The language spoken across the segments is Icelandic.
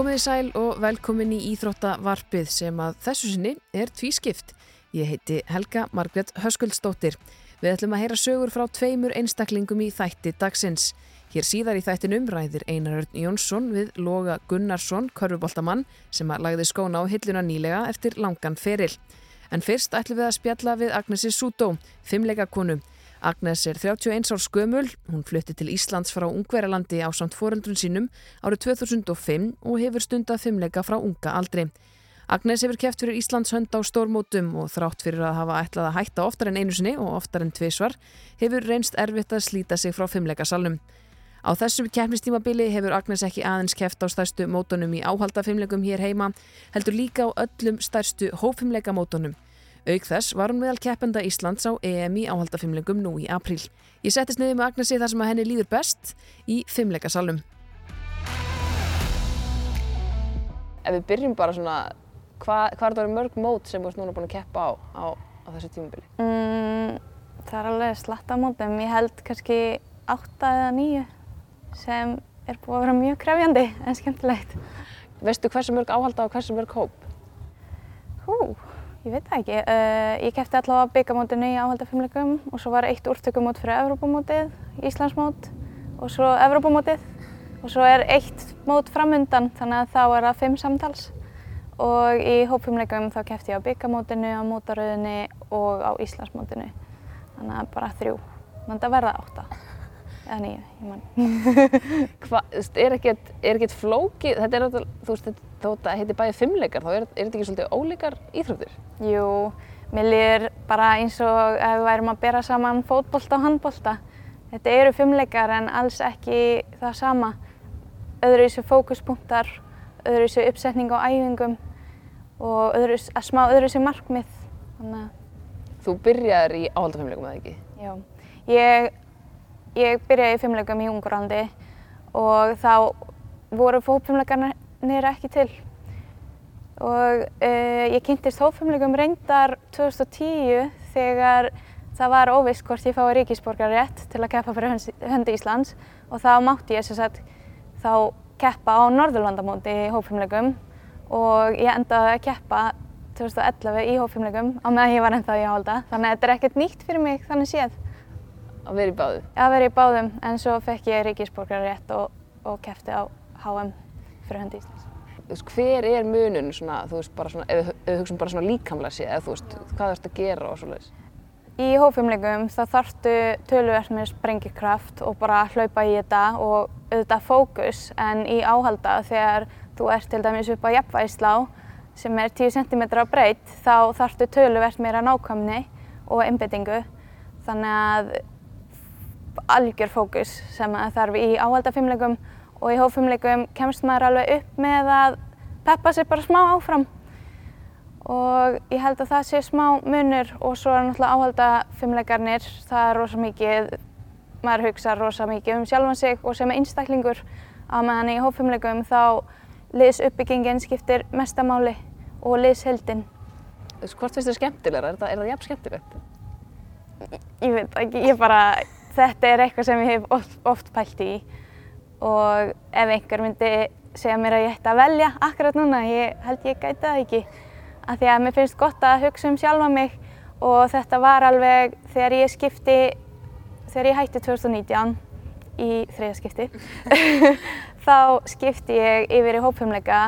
Komið í sæl og velkomin í Íþróttavarpið sem að þessu sinni er tvískipt. Ég heiti Helga Margret Höskuldsdóttir. Við ætlum að heyra sögur frá tveimur einstaklingum í þætti dagsins. Hér síðar í þættinum ræðir Einar Örn Jónsson við Loga Gunnarsson, körfuboltamann, sem að lagði skóna á hilluna nýlega eftir langan feril. En fyrst ætlum við að spjalla við Agnesi Sútó, fimmleika konu. Agnes er 31 árs gömul, hún flutti til Íslands frá Ungverjalandi á samt foreldrun sínum árið 2005 og hefur stundað fimmleika frá unga aldri. Agnes hefur kæft fyrir Íslands hönd á stórmótum og þrátt fyrir að hafa ætlað að hætta oftar en einu sinni og oftar en tvísvar hefur reynst erfitt að slíta sig frá fimmleikasalnum. Á þessum keppnistímabili hefur Agnes ekki aðeins kæft á stærstu mótonum í áhalda fimmleikum hér heima, heldur líka á öllum stærstu hófimmleika mótonum. Auk þess var hún meðal keppenda Íslands á EM í áhaldafimlingum nú í apríl. Ég settist niður með Agnesi þar sem að henni líður best í fimmleikasalum. Ef við byrjum bara svona, hvað hva er það mörg mót sem þú ert núna búin að keppa á á, á þessu tímabili? Mm, það er alveg slatta mótum. Ég held kannski átta eða nýju sem er búið að vera mjög krefjandi en skemmtilegt. Veistu hversu mörg áhalda og hversu mörg hóp? Hú, ég veit það ekki. Uh, ég keppti allavega byggamótinu í áhaldafimleikum og svo var eitt úrtökumót fyrir Evrópamótið, Íslandsmót og svo Evrópamótið og svo er eitt mót framundan þannig að þá er það fimm samtals og í hópfimleikum þá keppti ég á byggamótinu, á mótaröðinni og á Íslandsmótinu þannig að bara þrjú. Þannig að verða átta eða nýju, ég mann. Hvað, er ekkert, er ekkert flókið, þetta er náttúrulega, þú veist, þetta heitir bæði fimmleikar, þá er, er þetta ekki svolítið ólíkar íþróttir? Jú, mér líður bara eins og ef við værum að bera saman fótbolta og handbolta. Þetta eru fimmleikar en alls ekki það sama. Öðruvísi fókuspunktar, öðruvísi uppsetning á æfingum og öðruvísi, að smá öðruvísi markmið. Þannig. Þú byrjaður í áhaldafimmleikum eða ekki? Já, ég, ég byrjaði í fimmleikum í Ungurlandi og þá voru fótfimmleikarnir ekki til og uh, ég kynntist hópfimleikum reyndar 2010 þegar það var óvist hvort ég fái ríkisborgarrétt til að keppa fyrir höndi Íslands og þá mátti ég sem sagt þá keppa á Norðurlandamóti í hópfimleikum og ég endaði að keppa 2011 í hópfimleikum á meðan ég var ennþá í áhalda þannig að þetta er ekkert nýtt fyrir mig þannig séð. Að vera í báðum? Að vera í báðum en svo fekk ég ríkisborgarrétt og, og keppti á HM fyrir höndi Íslands. Þú veist, hver er munun svona, þú veist, bara svona, ef við hugsaum bara svona líkamlega séð, eða þú veist, hvað þarfst að gera og svoleiðis? Í hófumleikum þá þarftu töluvert með sprengikraft og bara hlaupa í þetta og auðvitað fókus en í áhalda þegar þú ert til dæmis upp á jafnvægislá sem er 10 cm á breytt þá þarftu töluvert meira nákvæmni og einbettingu þannig að algjör fókus sem þarf í áhaldafimleikum og í hófumleikum kemst maður alveg upp með að peppa sér bara smá áfram og ég held að það sé smá munur og svo er náttúrulega áhaldafimleikarnir, það er rosa mikið, maður hugsa rosa mikið um sjálfan sig og sem einstaklingur á meðan í hófumleikum þá liðsuppbyggingin skiptir mestamáli og liðshildin. Hvort finnst þér skemmtilegra? Er það, er það jafn skemmtilegt? Ég veit ekki, ég bara, þetta er eitthvað sem ég hef oft, oft pælt í og ef einhver myndi segja mér að ég ætti að velja akkurat núna, ég held ég gæti það ekki. Af því að mér finnst gott að hugsa um sjálfa mig og þetta var alveg þegar ég skipti, þegar ég hætti 2019 í þriðaskipti, þá skipti ég yfir í hópfumleika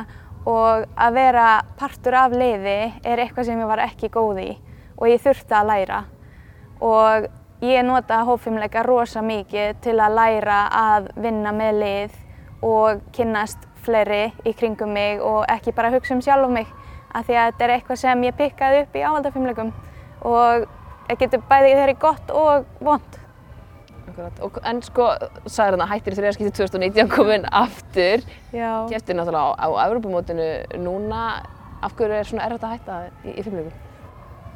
og að vera partur af liði er eitthvað sem ég var ekki góð í og ég þurfti að læra. Og ég nota hópfimleika rosa mikið til að læra að vinna með lið og kynnast fleiri í kringum mig og ekki bara hugsa um sjálf um mig af því að þetta er eitthvað sem ég pikkaði upp í áhaldafimleikum og það getur bæði þeirri gott og vond. En sko, sagður hann að hættir í þriðarskipti 2019 komin aftur. Já. Kæftir náttúrulega á, á Evropamótinu núna. Af hverju er svona erfitt að hætta í, í fimmleikum?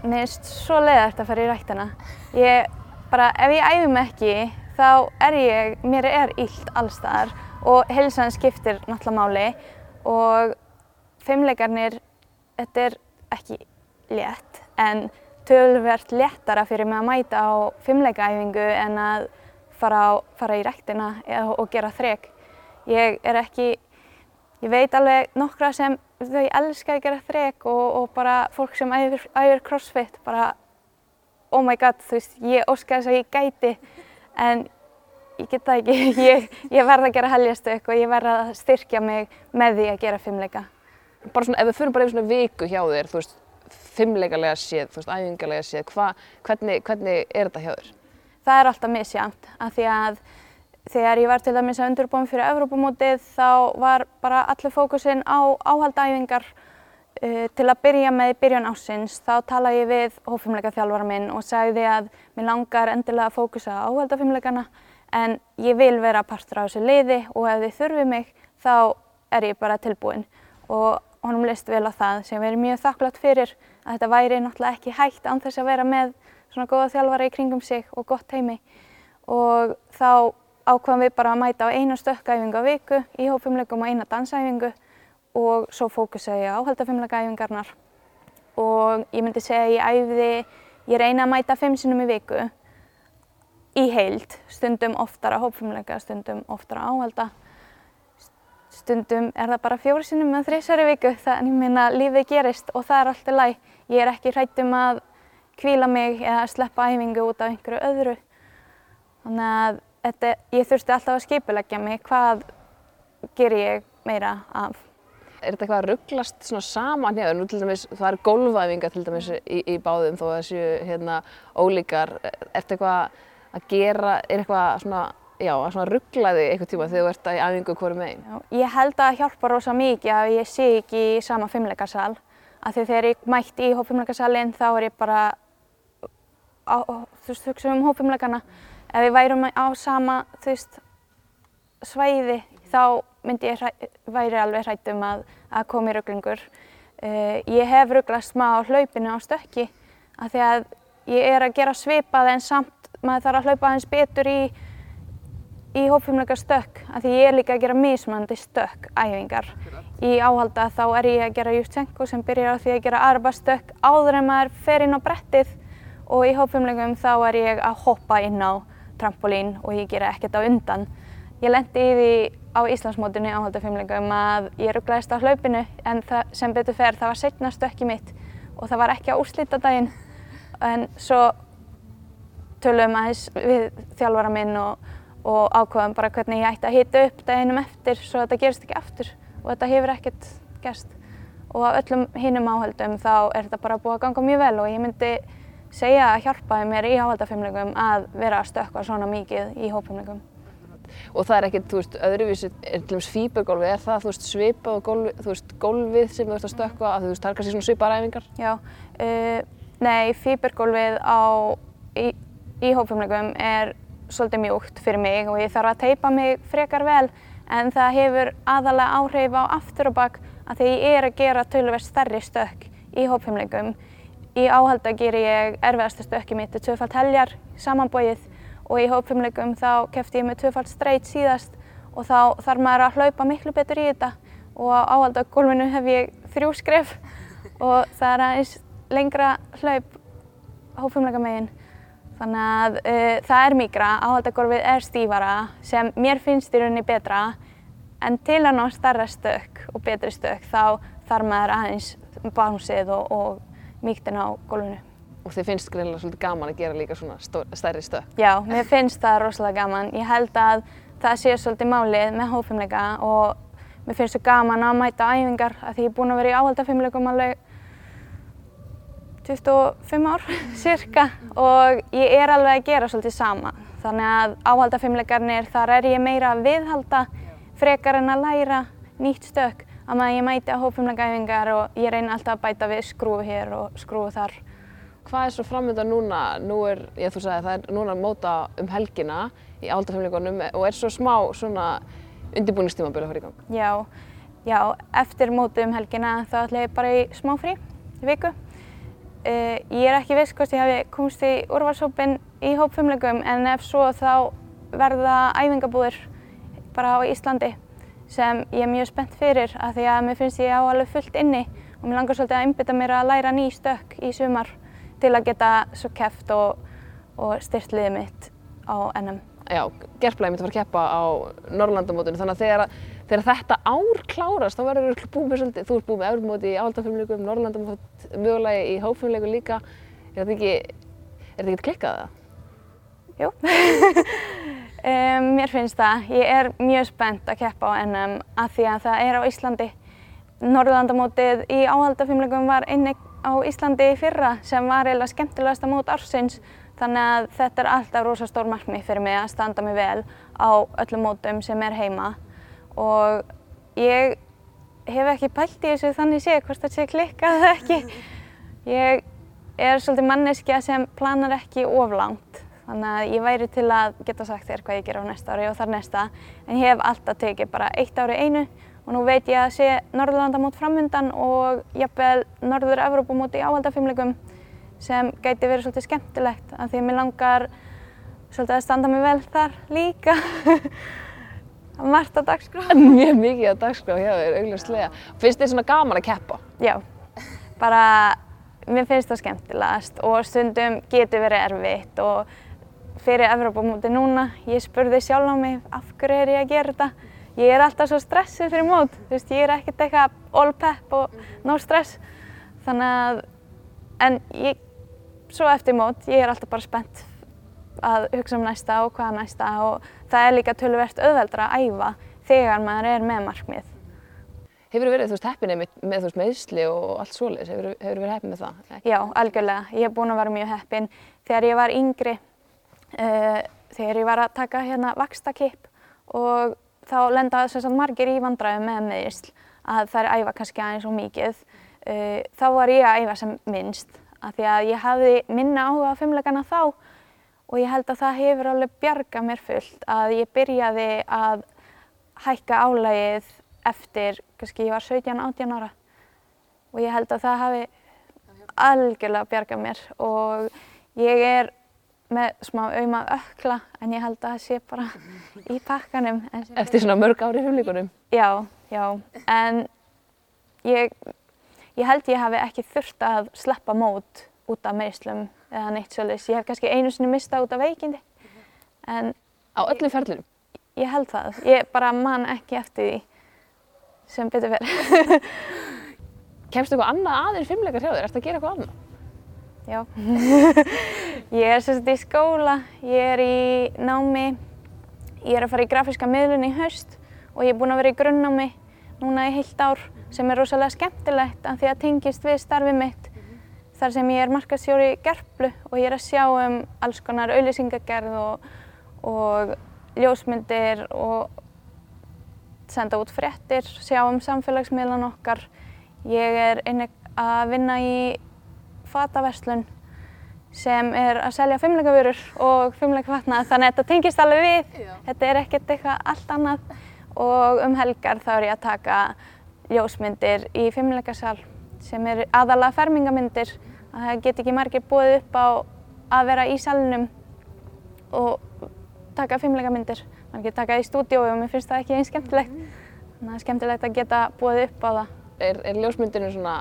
Mér finnst svo leiðart að fara í ræktina. Ég bara, ef ég æfi mig ekki, þá er ég, mér er illt allstaðar og heilsan skiptir náttúrulega máli og fimmleikarnir, þetta er ekki létt en tölvert léttara fyrir mig að mæta á fimmleikaæfingu en að fara, á, fara í ræktina og gera þrek. Ég er ekki, ég veit alveg nokkra sem þau elska að gera þrek og, og bara fólk sem æfir, æfir crossfit bara oh my god, þú veist, ég óska þess að ég gæti en ég get það ekki, ég, ég verð að gera helgjastök og ég verð að styrkja mig með því að gera fimmleika. Bara svona, ef við fyrir bara yfir svona viku hjá þér, þú veist, fimmleikalega séð, þú veist, æfingalega séð, hva, hvernig, hvernig er þetta hjá þér? Það er alltaf misjánt, af því að þegar ég var til dæmis að undurbúin fyrir Evrópamótið þá var bara allir fókusin á áhaldæfingar til að byrja með byrjun ásins. Þá talaði ég við hófumleika þjálfara minn og sagði að mér langar endilega að fókusa á áhaldafimleikana en ég vil vera partur á þessu liði og ef þið þurfið mig þá er ég bara tilbúin og honum leist vel á það sem við erum mjög þakklátt fyrir að þetta væri náttúrulega ekki hægt án þess að vera með svona góða þjálfara í kringum sig og gott heimi og þá ákvaðum við bara að mæta á eina stökkæfingu á viku í hófumleikum og eina dansæfingu og svo fókusaði ég á haldafimleikaæfingarnar og ég myndi segja að ég æfði, ég reyna að mæta fimm sinnum í viku í heild, stundum oftara hópfumleika, stundum oftara áhalda stundum er það bara fjóri sinnum með þrísari viku þannig minna lífið gerist og það er alltaf læg. Ég er ekki hrætt um að kvíla mig eða sleppa æfingu út af einhverju öðru. Þannig að þetta, ég þurfti alltaf að skipulegja mig hvað ger ég meira af. Er þetta eitthvað að rugglast svona saman hjá þér? Nú til dæmis, það eru gólfæfingar til dæmis í, í báðum þó að það séu hérna ólíkar. Er þetta eitthvað að gera, er eitthvað svona já, að svona ruggla þig eitthvað tíma þegar þú ert í æfingu hverju megin? Já, ég held að hjálpa rosa mikið að ég sé ekki í sama fimmleikarsal. Af því þegar ég mætti í hópfimmleikarsalinn þá er ég bara, á, þú veist, hugsa um hópfimmleikana. Ef við værum á sama, þú veist, svæði þá myndi ég væri alveg hrætt um að, að koma í rugglingur. Uh, ég hef rugglast smá hlaupinu á stökki af því að ég er að gera svipað en samt maður þarf að hlaupa aðeins betur í í hópfumleika stökk af því ég er líka að gera mismandi stökk æfingar. Í áhalda þá er ég að gera Jutsenko sem byrjar á því að gera arba stökk áður en maður fer inn á brettið og í hópfumleikum þá er ég að hoppa inn á trampolín og ég gera ekkert á undan. Ég lendi í því á Íslandsmótunni áhaldafumleikum að ég rugglaðist á hlaupinu en sem betur fer það var setna stökki mitt og það var ekki á úrslítadaginn en svo töluðum aðeins við þjálfara minn og og ákvaðum bara hvernig ég ætti að hita upp daginum eftir svo þetta gerist ekki aftur og þetta hefur ekkert gerst og á öllum hinnum áhaldum þá er þetta bara búið að ganga mjög vel og ég myndi segja að hjálpaði mér í áhaldafimleikum að vera að stökka svona mikið í hópfimleikum. Og það er ekkert, þú veist, öðruvísi, er til dæmis fýbergólfið, er það, þú veist, svipað og gólfið, þú veist, gólfið sem þú ert að stökka, að þú veist, það er kannski svona svipaðar æfingar? Já, uh, nei, fýbergólfið á, í, í hópfimleikum er svolítið mjúkt fyrir mig og ég þarf að teipa mig frekar vel en það hefur aðalega áhrif á aftur og bakk að því ég er að gera tölverð stærri stökk í hópfimleikum. Í áhalda ger ég erfiðasta stökki mitt til tvöfalt heljar samanbóið og í hópfimleikum þá kefti ég með tvöfalt streyt síðast og þá þarf maður að hlaupa miklu betur í þetta og á áhaldagólfinu hef ég þrjú skref og það er aðeins lengra hlaup hópfimleika meginn. Þannig að uh, það er mikra, áhaldagólfið er stífara sem mér finnst í rauninni betra en til að ná starra stök og betri stök þá þarf maður aðeins bánsið og, og mýktin á gólfinu. Og þið finnst greinlega svolítið gaman að gera líka svona stærri stök? Já, mér finnst það rosalega gaman. Ég held að það sé svolítið málið með hófumleika og mér finnst það gaman að mæta æfingar að því ég er búin að vera í áhaldafimleikum alveg 25 ár cirka og ég er alveg að gera svolítið sama. Þannig að áhaldafimleikarnir þar er ég meira að viðhalda frekar en að læra nýtt stök. Að maður ég mæti á hópfimleikaæfingar og ég reyna alltaf að bæta við skrúfu hér og skrúfu þar. Hvað er svo framöndan núna? Nú er, ég þú sagði, það er núna móta um helgina í áhaldafimleikunum og er svo smá svona undirbúinistímabölu að fara í gang? Já, já, eftir mótu um helgina þá ætla ég bara í smá frí í viku Uh, ég er ekki viss hvort ég hef komist í úrvalshópin í hópfumleikum en ef svo þá verða æfingabúðir bara á Íslandi sem ég er mjög spennt fyrir af því að mér finnst ég á alveg fullt inni og mér langar svolítið að einbytta mér að læra ný stök í sumar til að geta svo keft og, og styrt liðið mitt á NM. Já, gerflæði mitt var að keppa á Norrlandamótunum þannig að þegar þegar þetta ár klárast þá verður þú búið með svolítið, þú ert búið með Evropamóti í áhaldafimleikum, Norrlandamót, mögulega í hópfimleikum líka. Er þetta ekki, er þetta ekki klikkað það? Jú, um, mér finnst það. Ég er mjög spennt að keppa á NM að því að það er á Íslandi. Norrlandamótið í áhaldafimleikum var einnig á Íslandi í fyrra sem var eiginlega skemmtilegasta mót ársins. Þannig að þetta er alltaf rosa stór markmið fyrir mig að standa mig vel á öllum mótum sem er heima. Og ég hef ekki pælt í þessu þannig sé hvort það sé klikkað eða ekki. Ég er svolítið manneskja sem planar ekki oflangt þannig að ég væri til að geta sagt þér hvað ég ger á næsta ári og þar næsta en ég hef alltaf tekið bara eitt ári einu og nú veit ég að sé Norðurlandamót framöndan og jafnvel Norður-Evrópamót í áhaldafimleikum sem gæti verið svolítið skemmtilegt af því að mér langar svolítið að standa mig vel þar líka. Margt á dagskrá. Mjög mikið á dagskrá hjá þér, augljóslega. Finnst þér svona gaman að keppa? Já, bara mér finnst það skemmtilegast og stundum getur verið erfitt og fyrir Evrópamóti núna, ég spurði sjálf á mig af hverju er ég að gera þetta. Ég er alltaf svo stressið fyrir mót, þú veist, ég er ekkert eitthvað all pep og no stress. Þannig að, en ég, svo eftir mót, ég er alltaf bara spennt að hugsa um næsta og hvaða næsta og það er líka tölverst auðveldra að æfa þegar maður er með markmið. Hefur þú verið, þú veist, heppinni með, með þú veist, meðsli og allt svoleiðis, hefur þú verið heppin með það? Ekki? Já, algjörlega. Ég hef búin að vera mjög heppin. Þegar ég var yngri, uh, þegar ég var að taka hérna vakstakipp og þá þess að margir í vandræðu með meðsl að það er æfa kannski aðeins og mikið. Uh, þá var ég að æfa sem minnst af því að ég hafði minna áhuga á fimmleikana þá og ég held að það hefur alveg bjargað mér fullt að ég byrjaði að hækka álægið eftir, kannski ég var 17-18 ára og ég held að það hafi algjörlega bjargað mér og ég er með smá auðmað ökla en ég held að það sé bara í pakkanum. Eftir svona mörg ári huflíkunum? Já, já, en ég, ég held ég hafi ekki þurft að sleppa mót út af meðslum eða neitt svolítið. Ég hef kannski einu sinni mistað út af veikindi. En Á öllum ferlinum? Ég held það. Ég bara man ekki eftir því sem betur verið. Kemstu eitthvað annað aðeins fimmleikar hjá þér? Ertu að gera eitthvað annað? Já. ég er sérst í skóla, ég er í námi, ég er að fara í grafíska miðlun í haust og ég er búin að vera í grunnnámi núna í heilt ár sem er rosalega skemmtilegt af því að tengist við starfið mitt þar sem ég er markastjóri Gerplu og ég er að sjá um alls konar auðlýsingagerð og, og ljósmyndir og senda út fréttir, sjá um samfélagsmiðlan okkar. Ég er einnig að vinna í fataverslun sem er að selja fimmleikavörur og fimmleikafatnað þannig að þetta tengist alveg við. Já. Þetta er ekkert eitthvað allt annað og um helgar þá er ég að taka ljósmyndir í fimmleikasal sem er aðalega fermingamyndir að það get ekki margir búið upp á að vera í salnum og taka fimmleikamindir. Man getur taka það í stúdíói og mér finnst það ekki eins skemmtilegt. Þannig að það er skemmtilegt að geta búið upp á það. Er, er ljósmyndinu svona,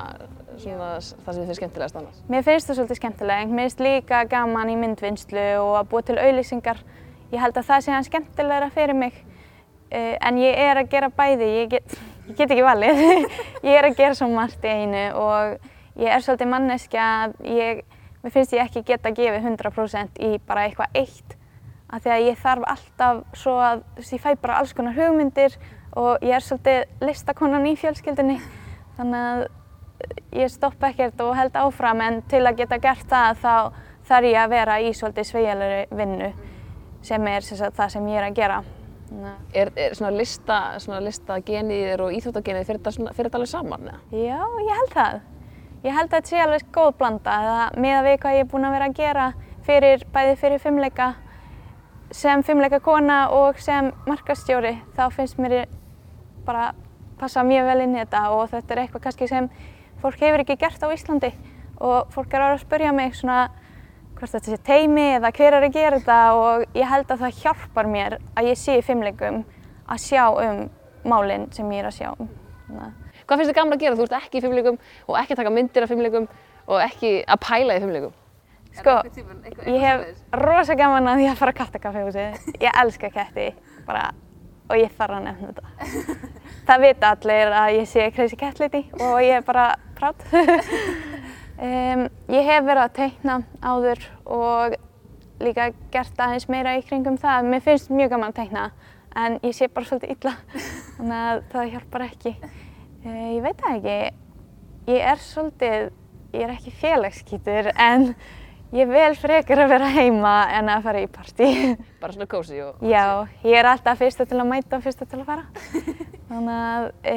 svona það sem þið finnst skemmtilegast annars? Mér finnst það svolítið skemmtilegt. Mér finnst líka gaman í myndvinnslu og að búa til auðlýsingar. Ég held að það sé hann skemmtilegra fyrir mig. Uh, en ég er að gera bæði, ég get, ég get ekki valið. ég er að gera svo margt í einu og ég er svolítið manneskja að mér finnst ég ekki geta að gefa 100% í bara eitthvað eitt. Af því að ég þarf alltaf svo að, þú veist, ég fæ bara alls konar hugmyndir og ég er svolítið listakonan í fjölskyldinni. Þannig að ég stoppa ekkert og held áfram en til að geta gert það þá þarf ég að vera í svolítið sveigjalari vinnu sem er sagt, það sem ég er að gera. Er, er svona lista, svona lista geniðir og íþróttagenið fyrir þetta alveg saman? Eða? Já, ég held það. Ég held að þetta sé alveg góð blanda eða með að við hvað ég er búin að vera að gera fyrir, bæði fyrir fimmleika sem fimmleika kona og sem markastjóri þá finnst mér bara passa mjög vel inn í þetta og þetta er eitthvað kannski sem fólk hefur ekki gert á Íslandi og fólk er að spyrja mig svona hvort þetta sé teimi eða hver er að gera þetta og ég held að það hjálpar mér að ég sé í fimmleikum að sjá um málinn sem ég er að sjá um. Hvað finnst þið gaman að gera? Þú ert ekki í fimmleikum og ekki að taka myndir af fimmleikum og ekki að pæla í fimmleikum? Sko, ég hef rosa gaman að því að fara að kattakaffi húsi. Ég elska ketti, bara og ég þarf að nefna þetta. það vita allir að ég sé Crazy Cat Lady og ég er bara prátt. um, ég hef verið að teikna áður og líka gert aðeins meira í kringum það. Mér finnst mjög gaman að teikna en ég sé bara svolítið illa þannig að það hjálpar ekki. Uh, ég veit það ekki. Ég er svolítið, ég er ekki félagskýtur en Ég vil frekar að vera heima en að fara í partí. Bara svona kósi og... Já, ég er alltaf fyrsta til að mæta og fyrsta til að fara. Þannig að, e,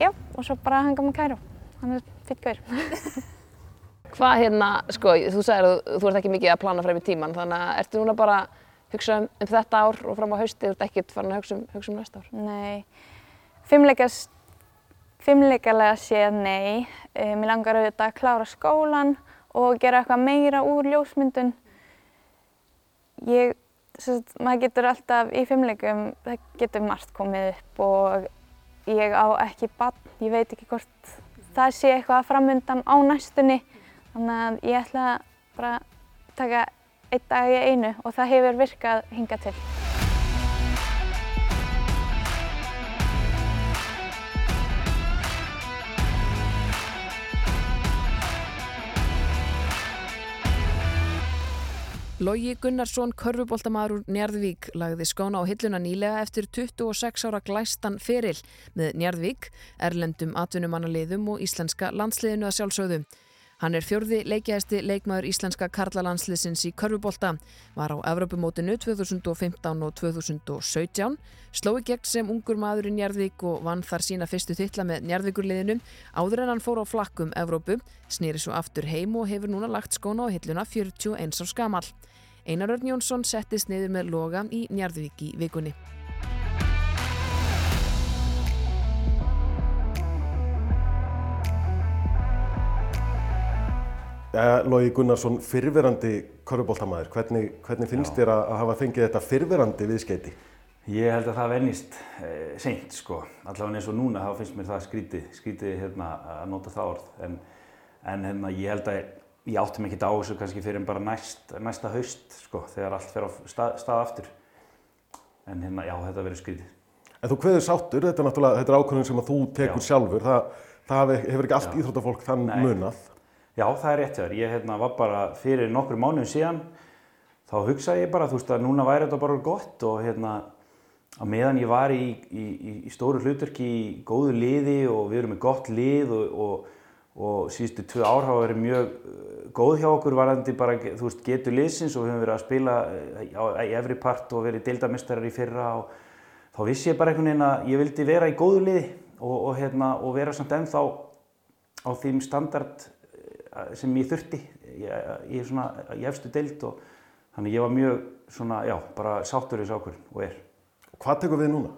já, og svo bara hanga með. Þannig að það fyrir gaur. Hvað hérna, sko, þú sagðir að þú ert ekki mikið að plana frem í tíman, þannig að ertu núna bara að hugsa um, um þetta ár og fram á hausti, þú ert ekkert farin að hugsa um, hugsa um næsta ár? Nei, fimmleikast, fimmleikalega séð nei. E, mér langar auðvitað að klára skólan og gera eitthvað meira úr ljósmyndun. Ég, sagt, maður getur alltaf í fimmleikum, það getur margt komið upp og ég á ekki bann, ég veit ekki hvort það sé eitthvað framöndan á næstunni. Þannig að ég ætla bara að taka einn dag í einu og það hefur virkað hinga til. Lógi Gunnarsson, körfuboltamaður úr Njarðvík, lagði skóna á hilluna nýlega eftir 26 ára glæstan feril með Njarðvík, erlendum atvinnumannaliðum og íslenska landsliðinu að sjálfsögðu. Hann er fjörði leikjæðasti leikmaður íslenska karlalandsliðsins í körfubolta, var á Evropamótinu 2015 og 2017, slói gegn sem ungur maður í Njarðvík og vann þar sína fyrstu þittla með Njarðvíkurliðinu, áður en hann fór á flakkum Evrópu, snýri svo aftur heim og hefur núna lagt skóna á hilluna 41 árs gamall. Einar Örn Jónsson settist niður með loga í Njarðvík í vikunni. Lógi Gunnarsson, fyrverandi korfubóltamæður, hvernig, hvernig finnst þér að, að hafa fengið þetta fyrverandi viðskeiti? Ég held að það vennist eh, seint sko, allavega eins og núna þá finnst mér það skrítið, skrítið hérna, að nota það orð en, en hérna, ég held að ég átti ekki á þessu kannski fyrir bara næst, næsta haust sko, þegar allt fer á stað, stað aftur en hérna, já, þetta verður skrítið. En þú hveður sáttur, þetta er náttúrulega, þetta er ákvörðun sem að þú tekur já. sjálfur, það, það hefur ekki allt íþróttafólk þann Nei. munað. Já, það er rétt þér. Ég hérna, var bara fyrir nokkur mánuðum síðan, þá hugsaði ég bara, þú veist að núna væri þetta bara gott og hérna, að meðan ég var í, í, í stóru hluturki í góðu liði og við erum með gott lið og, og, og síðustu tvö ár hafa verið mjög uh, góð hjá okkur varandi bara, þú veist, getur liðsins og við höfum verið að spila uh, í efri part og verið deildamistarar í fyrra og þá vissi ég bara einhvern veginn að ég vildi vera í góðu liði og, og hérna, vera samt ennþá á þeim standard sem ég þurfti í svona í efstu deild og þannig ég var mjög svona, já, bara sáttur í þessu ákvörðin og er. Hvað tekur við núna?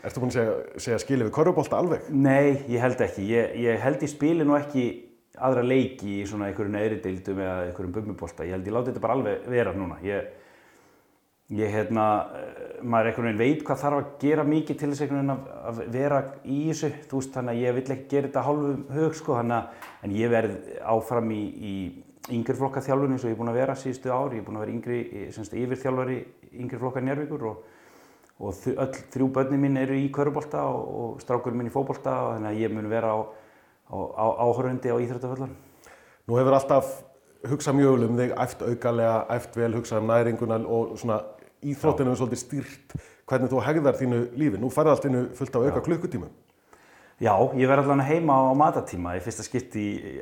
Ertu búinn að segja, segja skilið við korfubólta alveg? Nei, ég held ekki. Ég, ég held ég spili nú ekki aðra leiki í svona einhverju neðri deildum eða einhverjum bummubólta. Ég held ég láti þetta bara alveg vera núna. Ég, ég hérna, maður einhvern veginn veit hvað þarf að gera mikið til þess einhvern veginn að, að vera í þessu, þú veist, þannig að ég vill ekki gera þetta hálfum hög, sko, þannig að, en ég verð áfram í, í yngreflokka þjálfun eins og ég er búinn að vera síðustu ár, ég er búinn að vera yngri, semst, yfirþjálfari yngreflokka njárvíkur og, og öll þrjú börni mín eru í körubólta og, og strákurinn mín í fókbólta og þannig að ég mun vera á, á, á áhörfundi á íþrættaföllan. Nú hefur alltaf hugsað mjög um þig, æft augalega, æft vel, hugsað um næringuna og svona íþróttinu er svolítið stýrt hvernig þú hegðar þínu lífi. Nú farið allt innu fullt af auka klukkutíma. Já, ég verði allavega heima á matatíma í fyrsta skipti í,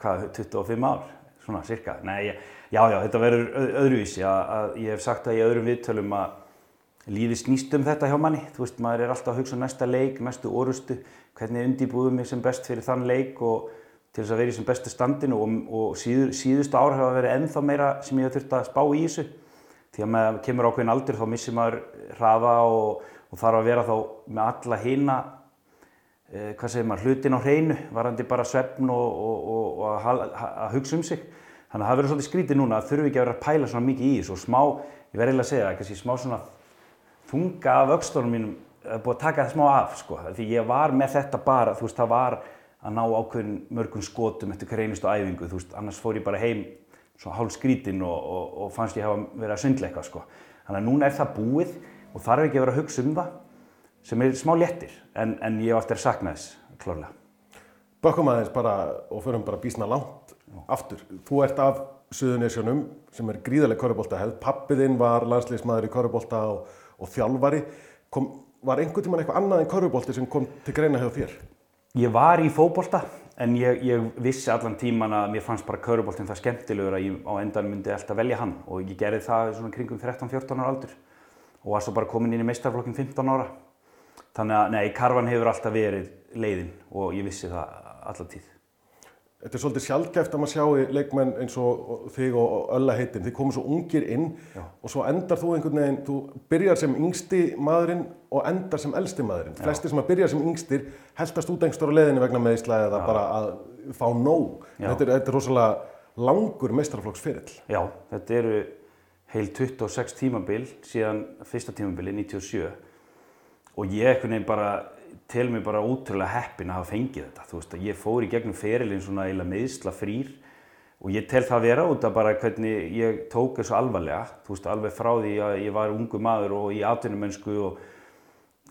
hvað, 25 ár, svona cirka. Nei, já, já, þetta verður öðruvísi. Að, ég hef sagt það í öðrum viðtölum að lífi snýst um þetta hjá manni. Þú veist, maður er alltaf að hugsa um næsta leik, næstu orustu, hvernig undýbúðum ég sem best fyrir þann leik og til þess að vera í sem bestu standinu og, og síður, síðustu ár hafa verið ennþá meira sem ég hef þurft að spá í þessu því að maður kemur ákveðin aldur þá missir maður hraða og, og þarf að vera þá með alla hýna eh, hvað segir maður, hlutin á hreinu varandi bara svefn og, og, og að, að hugsa um sig. Þannig að það verður svolítið skrítið núna að þurfi ekki að vera að pæla svona mikið í þessu og smá, ég verði eiginlega að segja það, kannski smá svona þunga af aukstónum mínum að búið að taka það smá af sko, því ég var með þetta bara, þú veist, það var að ná ákveðin mörgum skotum eftir hver einustu æfingu, þú veist, annars fór ég bara heim svona hálf skrítinn og, og, og fannst ég hafa verið að sundla eitthvað sko. Þannig að núna er það búið og þarf ekki að vera að hugsa um það sem er smá léttir en, en ég á eftir að sakna þess klárlega. Bökkum aðeins bara og förum bara bísna langt aftur. Þú ert af Suðunisjónum sem er gríðarlega korrubólta hefð. Pappiðinn var landsleismadur í korrubólta og, og þjálfari. Kom, var einhvern tíman eitthvað annað en korrubólti sem kom til greina hjá þér? Ég var í fókbólta en ég, ég vissi allan tíman að mér fannst bara korrubóltinn það skemmtilegur að ég á endan myndi alltaf velja hann og ég gerði það svona kringum 13-14 ára aldur og var svo bara komin inn í meistarflokkin 15 ára. Þannig að nei, karvan hefur alltaf verið leiðin og ég vissi það allan tíð. Þetta er svolítið sjálfgæft að maður sjáu leikmenn eins og þig og ölla heitin. Þið komum svo ungir inn Já. og svo endar þú einhvern veginn, þú byrjar sem yngsti maðurinn og endar sem elsti maðurinn. Já. Flestir sem að byrja sem yngstir heldast út einhver á leiðinni vegna meðisla eða bara að fá nóg. Þetta er, þetta er rosalega langur meistaraflokksferill. Já, þetta eru heil 26 tímabil síðan fyrsta tímabili 97 og ég einhvern veginn bara tel mér bara útrúlega heppin að hafa fengið þetta. Þú veist að ég fór í gegnum ferilinn svona eiginlega meðsla frýr og ég tel það vera út af bara hvernig ég tók þessu alvarlega. Þú veist alveg frá því að ég var ungu maður og í atvinnumönsku og,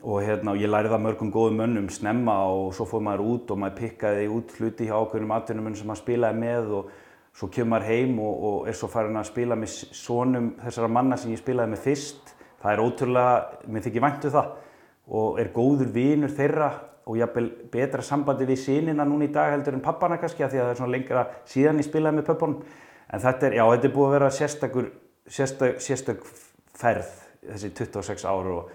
og hérna, og ég lærði það mörgum góðum mönnum snemma og svo fór maður út og maður pikkaði út hluti hjá ákveðnum atvinnumönnum sem maður spilaði með og svo kemur maður heim og, og er svo farin að spila með sonum þessara manna sem ég spilaði með fyrst. Það er ótrúlega, mér þykir væntu það og er góður vinur þeirra og jafnvel betra sambandi við sinina núna í dag heldur en pappana kannski af því að það er svona lengra síðan ég spilaði með pöppunum. En þetta er, já, þetta er búið að vera sérstakur, sérstök, sérstök ferð þessi 26 ár og,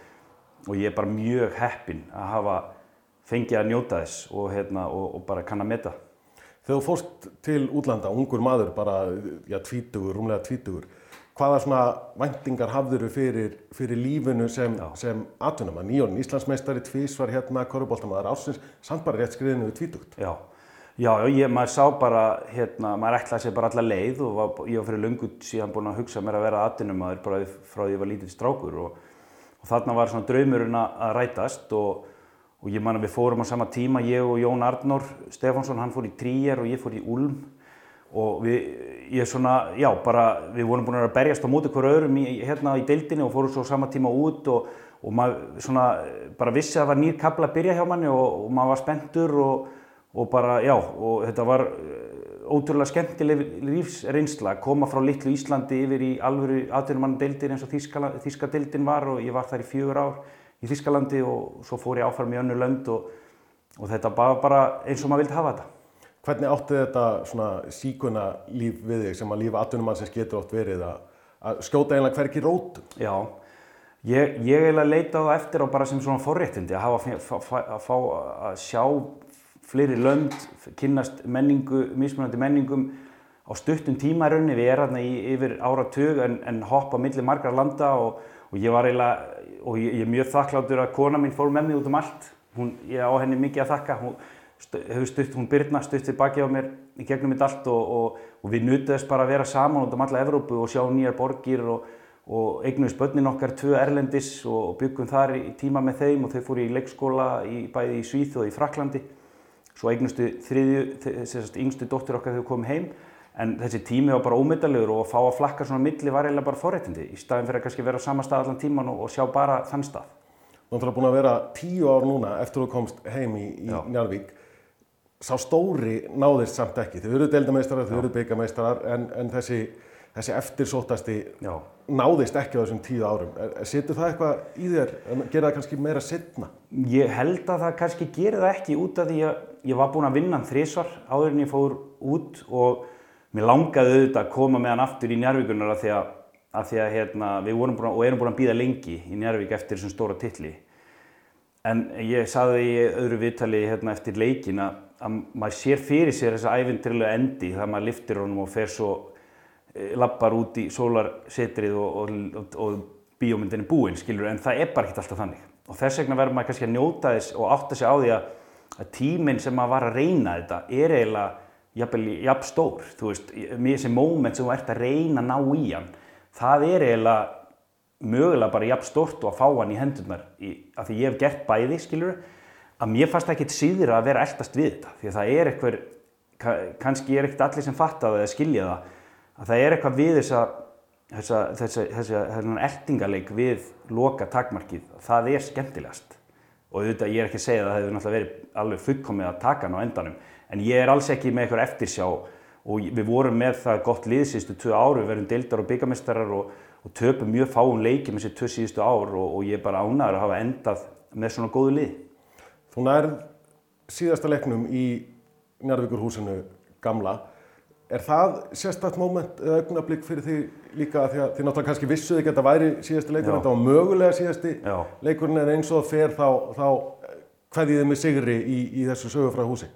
og ég er bara mjög heppinn að hafa fengið að njóta þess og, hérna, og, og bara kann að meta. Þegar þú fórst til útlanda, ungur maður, bara já, tvítugur, rúmlega tvítugur, hvaða svona væntingar hafðuru fyrir, fyrir lífinu sem, sem atvinnumann? Nýjón, Íslandsmeistari, tvísvar hérna, korruboltamaður ársins, samt bara rétt skriðinu við tvítugt. Já, já, já ég, maður sá bara, hérna, maður ætlaði sér bara alla leið og var, ég var fyrir löngu síðan búinn að hugsa mér að vera atvinnumæður bara frá því ég var lítill strákur og, og þarna var svona draumurinn að rætast og, og ég man að við fórum á sama tíma, ég og Jón Arnór Stefánsson, hann fór í Tríer og ég fór í Ulm og við, ég svona, já, bara, við vorum búin að berjast á móti hverju öðrum í, hérna í deildinni og fórum svo sama tíma út og, og maður svona bara vissi að það var nýr kabla að byrja hjá manni og, og maður var spenntur og, og bara, já, og þetta var eh, ótrúlega skemmtileg lífsreynsla að koma frá litlu Íslandi yfir í alvöru atvinnumannadeildir eins og Þýskala, Þýska deildin var og ég var þar í fjögur ár í Þýskalandi og svo fór ég áfram í önnu lönd og þetta var bara eins og maður vildi hafa þetta. Hvernig átti þetta síkuna líf við þig sem að lífa atvinnumannsins getur oft verið að, að skjóta einlega hverki rótum? Já, ég, ég eiginlega leita það eftir á bara sem svona forréttindi að hafa að að fá að sjá fleiri lönd, kynnast menningu, mismunandi menningum á stuttum tíma í rauninni. Við erum í, yfir áratug en, en hoppa millir margar landa og, og ég var eiginlega, og ég, ég er mjög þakkláttur að kona mín fór með mig út um allt. Hún, ég á henni mikið að þakka. Hún, hefur stutt, hún Birna stutt við baki á mér í gegnum mitt allt og, og, og við nutum þess bara að vera saman út um alla Evrópu og sjá nýjar borgir og, og eignuðist börnin okkar tvö erlendis og, byggum þar í tíma með þeim og þau fóru í leikskóla í, bæði í Svíþ og í Fraklandi svo eignustu þriðju, þessast yngstu dóttir okkar þegar við komum heim en þessi tími var bara ómeddalegur og að fá að flakka svona á milli var eiginlega bara forréttindi í staðin fyrir að kannski vera á sama stað allan tíman og, sjá bara þann stað. Þú ætlar búin að vera tíu ár núna eftir að þú komst heim í, í. Njarvík. Sá stóri náðist samt ekki. Þau eru deildameistarar, þau eru byggameistarar en, en þessi, þessi eftirsóttasti Já. náðist ekki á þessum tíu árum. Situr það eitthvað í þér? Gera það kannski meira setna? Ég held að það kannski gerir það ekki út af því að ég var búinn að vinna hann þrísvar áður en ég fór út og mér langaði auðvitað að koma með hann aftur í Njarvíkunar af því að, af því að hérna, við vorum búin að, og erum búin að býða lengi í Njarvík eftir þessum stóra titli. En ég saði í öðru viðtali hérna eftir leikin að, að maður sér fyrir sér þessa æfintrilega endi þegar maður liftir honum og fer svo e, lappar út í sólarsetrið og, og, og, og bíómyndin er búinn, skilur, en það er bara ekkert alltaf þannig. Og þess vegna verður maður kannski að njóta þess og átta sig á því að, að tíminn sem maður var að reyna þetta er eiginlega jafn stór. Þú veist, mér þessi moment sem þú ert að reyna að ná í hann, það er eiginlega mögulega bara jafn stórt og að fá hann í hendurnar í, af því ég hef gert bæði, skilur að mér fannst ekkert síður að vera eldast við þetta því að það er eitthvað ka- kannski er ekkert allir sem fatta það eða skilja það að það er eitthvað við þessa þessa, þessa, þessa, þessa eldingaleik við loka takmarkið það er skemmtilegast og auðvitað ég er ekki að segja að það hefur náttúrulega verið alveg fullkomið að taka hann á endanum en ég er alls ekki með eitthvað eftirsjá og við vorum með það gott lið síðustu tvö ár, við verðum deildar og byggamestarar og, og töpum mjög fáum leiki með þessi tvö síðustu ár og, og ég er bara ánæður að hafa endað með svona góðu lið. Þú nærð síðasta leiknum í Njarðvíkurhúsinu gamla Er það sérstakt móment eða augnablík fyrir því líka að því að þið náttúrulega kannski vissuði ekki að þetta væri síðasti leikurinn, þetta var mögulega síðasti Já. leikurinn en eins og fer þá, þá hverðið þið með sigri í, í þessu sögufræða húsi?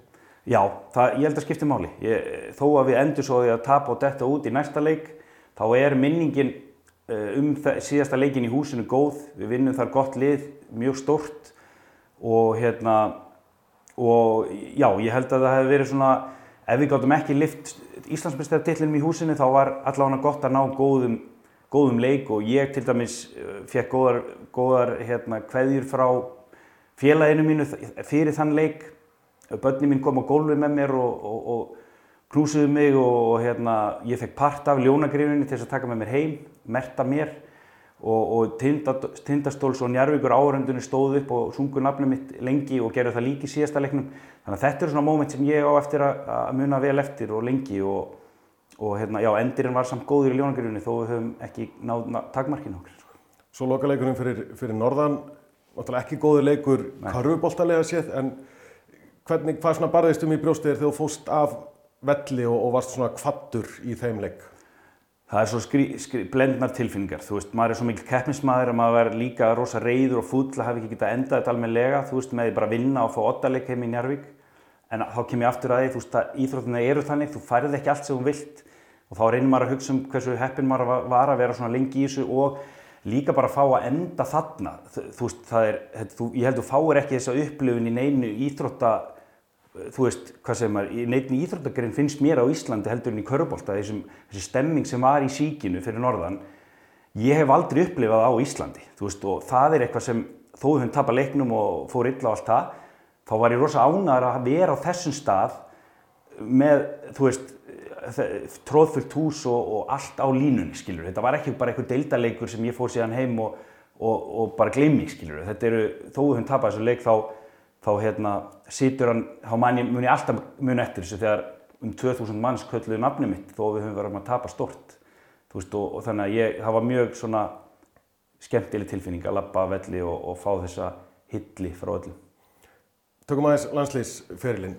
Já, það, ég held að skipti máli. Ég, þó að við endur svo að tapa og detta út í næsta leik, þá er minningin uh, um það, síðasta leikin í húsinu góð. Við vinnum þar gott lið, mjög stórt og hérna, og já, ég held að það hefði verið svona, ef við gáttum ekki lift Íslandsmyndstartillinum í húsinu þá var allavega gott að ná góðum, góðum leik og ég til dæmis fekk góðar, góðar hérna, kveðjur frá félaginu mínu fyrir þann leik. Bönni mín kom á gólfi með mér og, og, og knúsuðu mig og, og hérna, ég fekk part af ljónagrifinni til þess að taka með mér heim, merta mér og Tindastóls og Njarvíkur áhöröndunni stóðu upp og sungu nafnum mitt lengi og gerðu það líki í síðasta leiknum. Þannig að þetta eru svona móment sem ég á eftir að, muna vel eftir og lengi og, og hérna, já, endirinn var samt góður í ljónagrifinni þó við höfum ekki náð ná, takmarkinu okkur. Sko. Svo lokaleikurinn fyrir, fyrir Norðan, náttúrulega ekki góður leikur karfuboltalega séð, en hvernig, hvað svona barðist um í brjóstið þegar þú fóst af velli og, og varst svona kvattur í þeim leik? Það er svo skri, skri, blendnar tilfinningar, þú veist, maður er svo mikil keppnismæður að maður er líka rosa reyður og fúll að hafa ekki getað endað þetta almenlega, þú veist, með því bara vinna og fá oddaleik heim í Njarvík. En þá kem ég aftur að því, þú veist, að íþróttina eru þannig, þú færið ekki allt sem þú vilt og þá reynir maður að hugsa um hversu heppin maður var að vera svona lengi í þessu og líka bara að fá að enda þarna. Þú, þú veist, það er, þú, ég held að þú fáir ekki þessa upplifun í neinu íþrótta þú veist, hvað segir maður, í neittni íþróttakarinn finnst mér á Íslandi heldur en í Körbólta þessi stemming sem var í síkinu fyrir norðan, ég hef aldrei upplifað á Íslandi, þú veist, og það er eitthvað sem þó við höfum tapað leiknum og fór illa á allt það, þá var ég rosa ánæður að vera á þessum stað með, þú veist, tróðfullt hús og, og allt á línunni, skilur, þetta var ekki bara eitthvað deildaleikur sem ég fór síðan heim og, og, og bara glemmi, skilur, þetta eru, þó við höfum tapað þessu leik þá þá hérna situr hann, þá mun ég alltaf mun eftir þessu þegar um 2000 manns kölluðu nafni mitt þó við höfum verið að tapa stort. Veist, og, og þannig að ég, það var mjög svona skemmtileg tilfinning að lappa að velli og, og fá þessa hilli frá öllum. Tökum aðeins landslýsferilinn.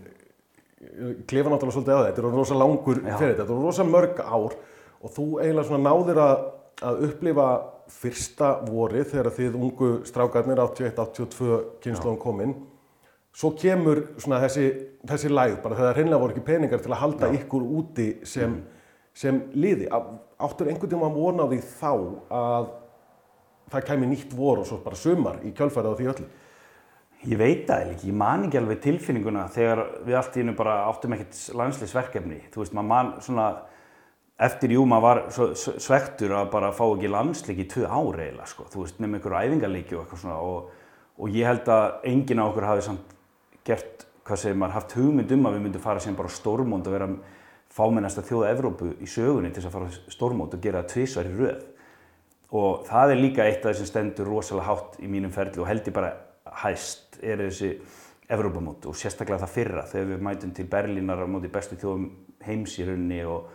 Klefa náttúrulega svolítið að þetta, þetta er rosa langur feril, þetta er rosa mörg ár og þú eiginlega svona náðir að, að upplifa fyrsta vorið þegar þið ungu strákarnir 81-82 kynnslóðum kominn svo kemur svona þessi, þessi læð bara þegar hreinlega voru ekki peningar til að halda Já. ykkur úti sem, mm. sem liði. Áttur einhvern tíma að vona á því þá að það kæmi nýtt vor og svo bara sumar í kjölfærið á því öllu? Ég veit það ekki, ég man ekki alveg tilfinninguna þegar við allt í hennu bara áttum ekkert landsleisverkefni. Þú veist, maður man svona, eftir jú maður var svektur að bara fá ekki landsleik í tvö ári eiginlega, sko. Þú veist, nefnum einhverju æfingarleiki og eitthvað svona og, og ég held að enginn á okkur hafi samt gert, hvað segir maður, haft hugmynd um að við myndum fara sem bara stórmónd og vera fámennasta þjóða Evrópu í sögunni til þess að fara stórmónd og gera það tvísvar í röð. Og það er líka eitt af þessum stendur rosalega hátt í mínum ferli og held ég bara hæst er þessi Evrópamót og sérstaklega það fyrra þegar við mætum til Berlínar á móti bestu þjóðum heims í rauninni og,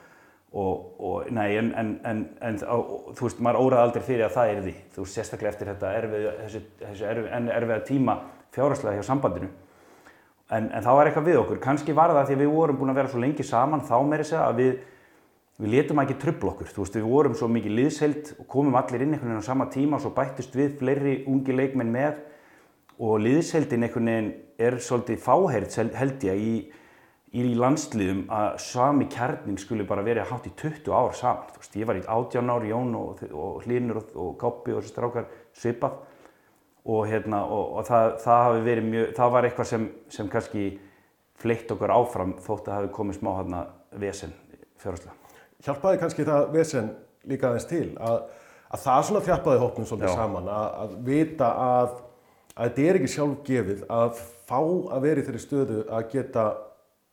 og, og nei, en, en, en, en þú veist, maður óraði aldrei fyrir að það er því. Þú veist, sérstaklega eftir þetta erfið, þessu, þessu erfið, erfiða tíma fjárhagslega hjá sambandinu En, en það var eitthvað við okkur, kannski var það því að við vorum búin að vera svo lengi saman þá með þess að við, við letum ekki tröfla okkur, þú veist við vorum svo mikið liðsheld og komum allir inn einhvern veginn á sama tíma og svo bættist við fleiri ungi leikmenn með. Og liðsheldin einhvern veginn er svolítið fáhært held ég í, í landsliðum að sami kjarnin skulle bara verið að hátt í 20 ár saman, veist ég var í 18 ári Jón og, og Hlinur og, og Koppi og þessi strákar svipað og, hérna, og, og það, það, mjög, það var eitthvað sem, sem kannski fleitt okkur áfram þótt að það hefði komið smá hérna vesen fjárháslega. Hjálpaði kannski það vesen líka aðeins til að, að það svona þjálpaði hópnum svolítið Já. saman að, að vita að þetta er ekki sjálf gefið að fá að vera í þeirri stöðu að geta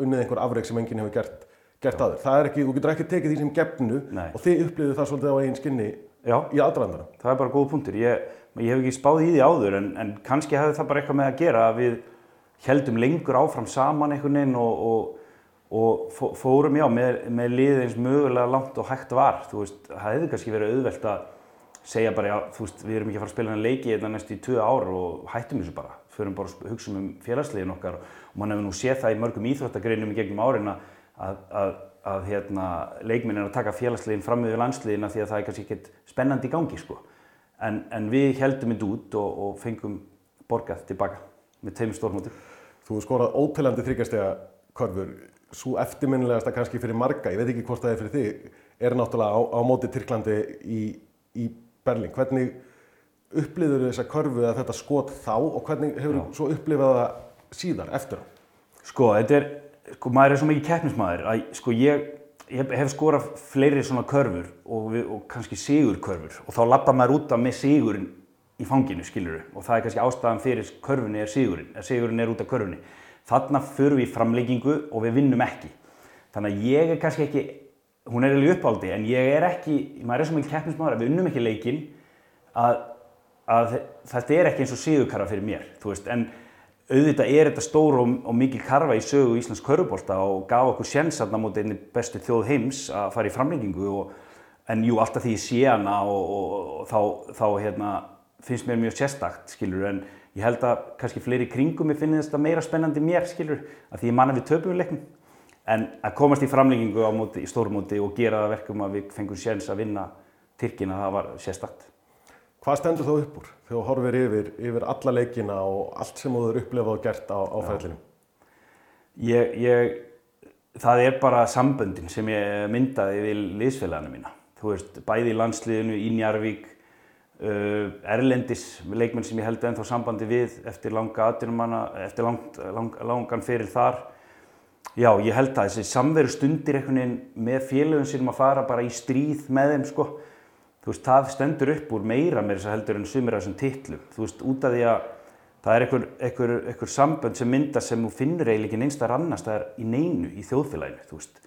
unnið einhver afreg sem enginn hefur gert, gert aður. Það er ekki, þú getur ekki tekið því sem gefnu Nei. og þið upplýðu það svolítið á einn skinni Já, í aðdraðandanum. það er bara góð punktur. Ég, ég hef ekki spáð í því áður en, en kannski hefði það bara eitthvað með að gera að við heldum lengur áfram saman einhvern veginn og, og, og fó- fórum já með, með liðið eins mögulega langt og hægt var. Þú veist, það hefði kannski verið auðvelt að segja bara já, þú veist, við erum ekki að fara að spila hann leiki þetta næstu í tvö ár og hættum þessu bara. Förum bara að hugsa um félagsliðin okkar og mann hefur nú séð það í mörgum íþróttagreinum í gegnum árin að, að, að, að hérna, leikminn er að taka félagsliðin fram yfir landsliðina því að það er kannski ekkert spennandi í gangi sko. En, en við heldum þetta út og, og fengum borgað tilbaka með tveimur stórmóti. Þú skorað óteljandi þryggjastega körfur, svo eftirminnilegasta kannski fyrir marga, ég veit ekki hvort það er fyrir þig, er náttúrulega á, á móti Tyrklandi í, í Berlín. Hvernig upplifður þessa körfu eða þetta skot þá og hvernig hefur þú svo upplifað það síðar, eftir? Sko, þetta er, sko, maður er svo mikið keppnismæður að, sko, ég, ég hef skorað fleiri svona körfur og, við, og kannski sigurkörfur og þá lappa maður út af með sigurinn í fanginu, skilur og það er kannski ástæðan fyrir körfunni er sigurinn, eða sigurinn er út af körfunni. Þarna förum við í framleggingu og við vinnum ekki. Þannig að ég er kannski ekki, hún er alveg uppáldi, en ég er ekki, maður er svo mikið keppnismæður að við unnum ekki leikinn að, að þetta er ekki eins og sigurkarfa fyrir mér, þú veist, en auðvitað er þetta stór og, og mikil karfa í sögu Íslands körubólta og gaf okkur sjens aðna mútið einni bestu þjóð heims að fara í framlengingu og, en jú, alltaf því ég sé hana og, og, þá, þá hérna, finnst mér mjög sérstakt, skilur, en ég held að kannski fleiri kringum mér finnir þetta meira spennandi mér, skilur, að því ég manna við töpum leiknum. En að komast í framlengingu á móti, í stórmóti og gera það verkum að við fengum sjens að vinna Tyrkina, það var sérstakt. Hvað stendur þá upp úr þegar þú horfir yfir, yfir alla leikina og allt sem þú hefur upplifað og gert á, á ferlinum? Ég, ég, það er bara samböndin sem ég myndaði við liðsfélagana mína. Þú veist, bæði í landsliðinu, í Njarvík, uh, Erlendis, leikmenn sem ég held ennþá sambandi við eftir langa atvinnumanna, eftir langt, lang, langan fyrir þar. Já, ég held að þessi samveru stundir einhvern veginn með félögum sínum að fara bara í stríð með þeim, sko. Þú veist, það stendur upp úr meira með þess að heldur en sumir af þessum titlum. Þú veist, út af því að það er einhver, einhver, einhver sambönd sem myndast sem þú finnur eiginlega ekki einstakar annars, það er í neinu, í þjóðfélaginu, þú veist.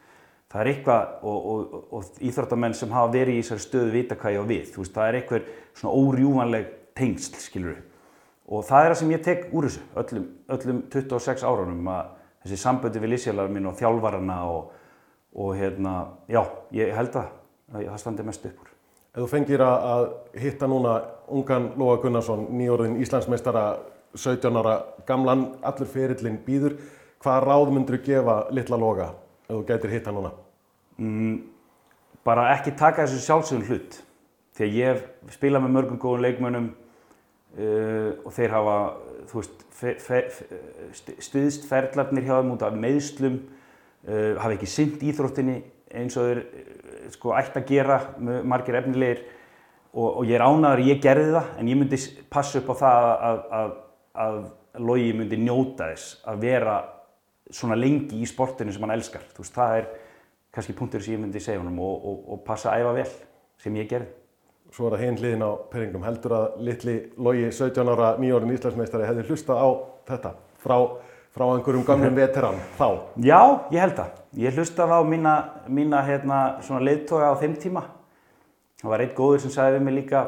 Það er eitthvað, og, og, og, og íþróttamenn sem hafa verið í þessari stöðu vita hvað ég á við, þú veist, það er einhver svona órjúvanleg tengsl, skilur við. Og það er það sem ég tek úr þessu, öllum, öllum 26 árunum, að þessi samböndi við lísjálar mín og þjálfarana og, hérna, já, ég held að það standi mest upp úr. Ef þú fengir að, hitta núna ungan Lóa Gunnarsson, nýjórðin Íslandsmeistara, 17 ára, gamlan, allur ferillin býður, hvaða ráð myndur þú gefa litla Lóga ef þú gætir hitta núna? bara ekki taka þessu sjálfsögum hlut að ég hef spilað með mörgum góðum leikmönnum uh, og þeir hafa veist, fe, fe, fe, st- stuðst ferlarnir hjá þeim út af meðslum uh, hafa ekki synt íþróttinni eins og þeir sko ætti að gera margir efnilegir og, og ég er ánæður að ég gerði það en ég myndi passa upp á það að, að, að Logi myndi njóta þess að vera svona lengi í sportinu sem hann elskar veist, það er kannski punktur sem ég myndi segja honum og, og, og passa að æfa vel sem ég gerði. Svo er það hinn hliðin á peringum. Heldur að litli Logi, 17 ára, nýjórðin Íslandsmeistari hefði hlustað á þetta frá, frá einhverjum gamlum veteran þá? Já, ég held það. Ég hlustaði á mína, mína hérna, leiðtoga á þeim tíma. Það var einn góður sem sagði við mig líka,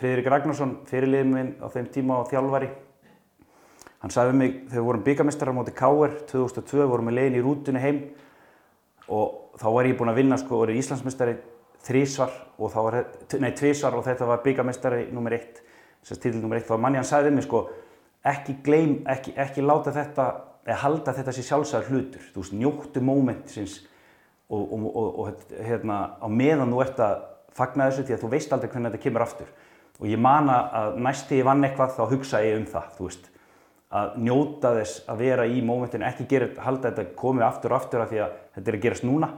Friðrik Ragnarsson, fyrirliðin minn á þeim tíma og þjálfari. Hann sagði við mig, þegar við vorum byggamestrar á móti K.R. 2002, vorum við leiðin í rútunni heim og þá var ég búinn að vinna sko, orðið Íslandsmeistari þrísvar og þá var, nei tvísvar og þetta var byggamestari nummer eitt, þess að titil nummer eitt, þá var manni hann sagði við mig sko, ekki gleym, ekki, ekki láta þetta, eða halda þetta sé sjálfsæðar hlutur, þú veist, njóttu mómentisins og, og, og, og hérna, á meðan þú ert að fagna þessu því að þú veist aldrei hvernig þetta kemur aftur og ég man að- næst þegar ég vann eitthvað þá hugsa ég um það, þú veist, að njóta þess að vera í mómentinu, ekki gera, halda þetta komið aftur og aftur af því að þetta er að gerast núna.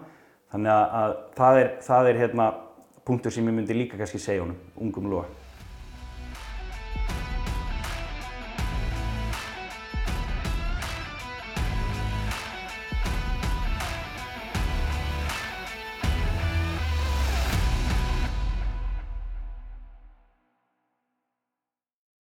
Þannig að, að það er, það er hérna punktur sem ég myndi líka kannski segja honum, ungum loga.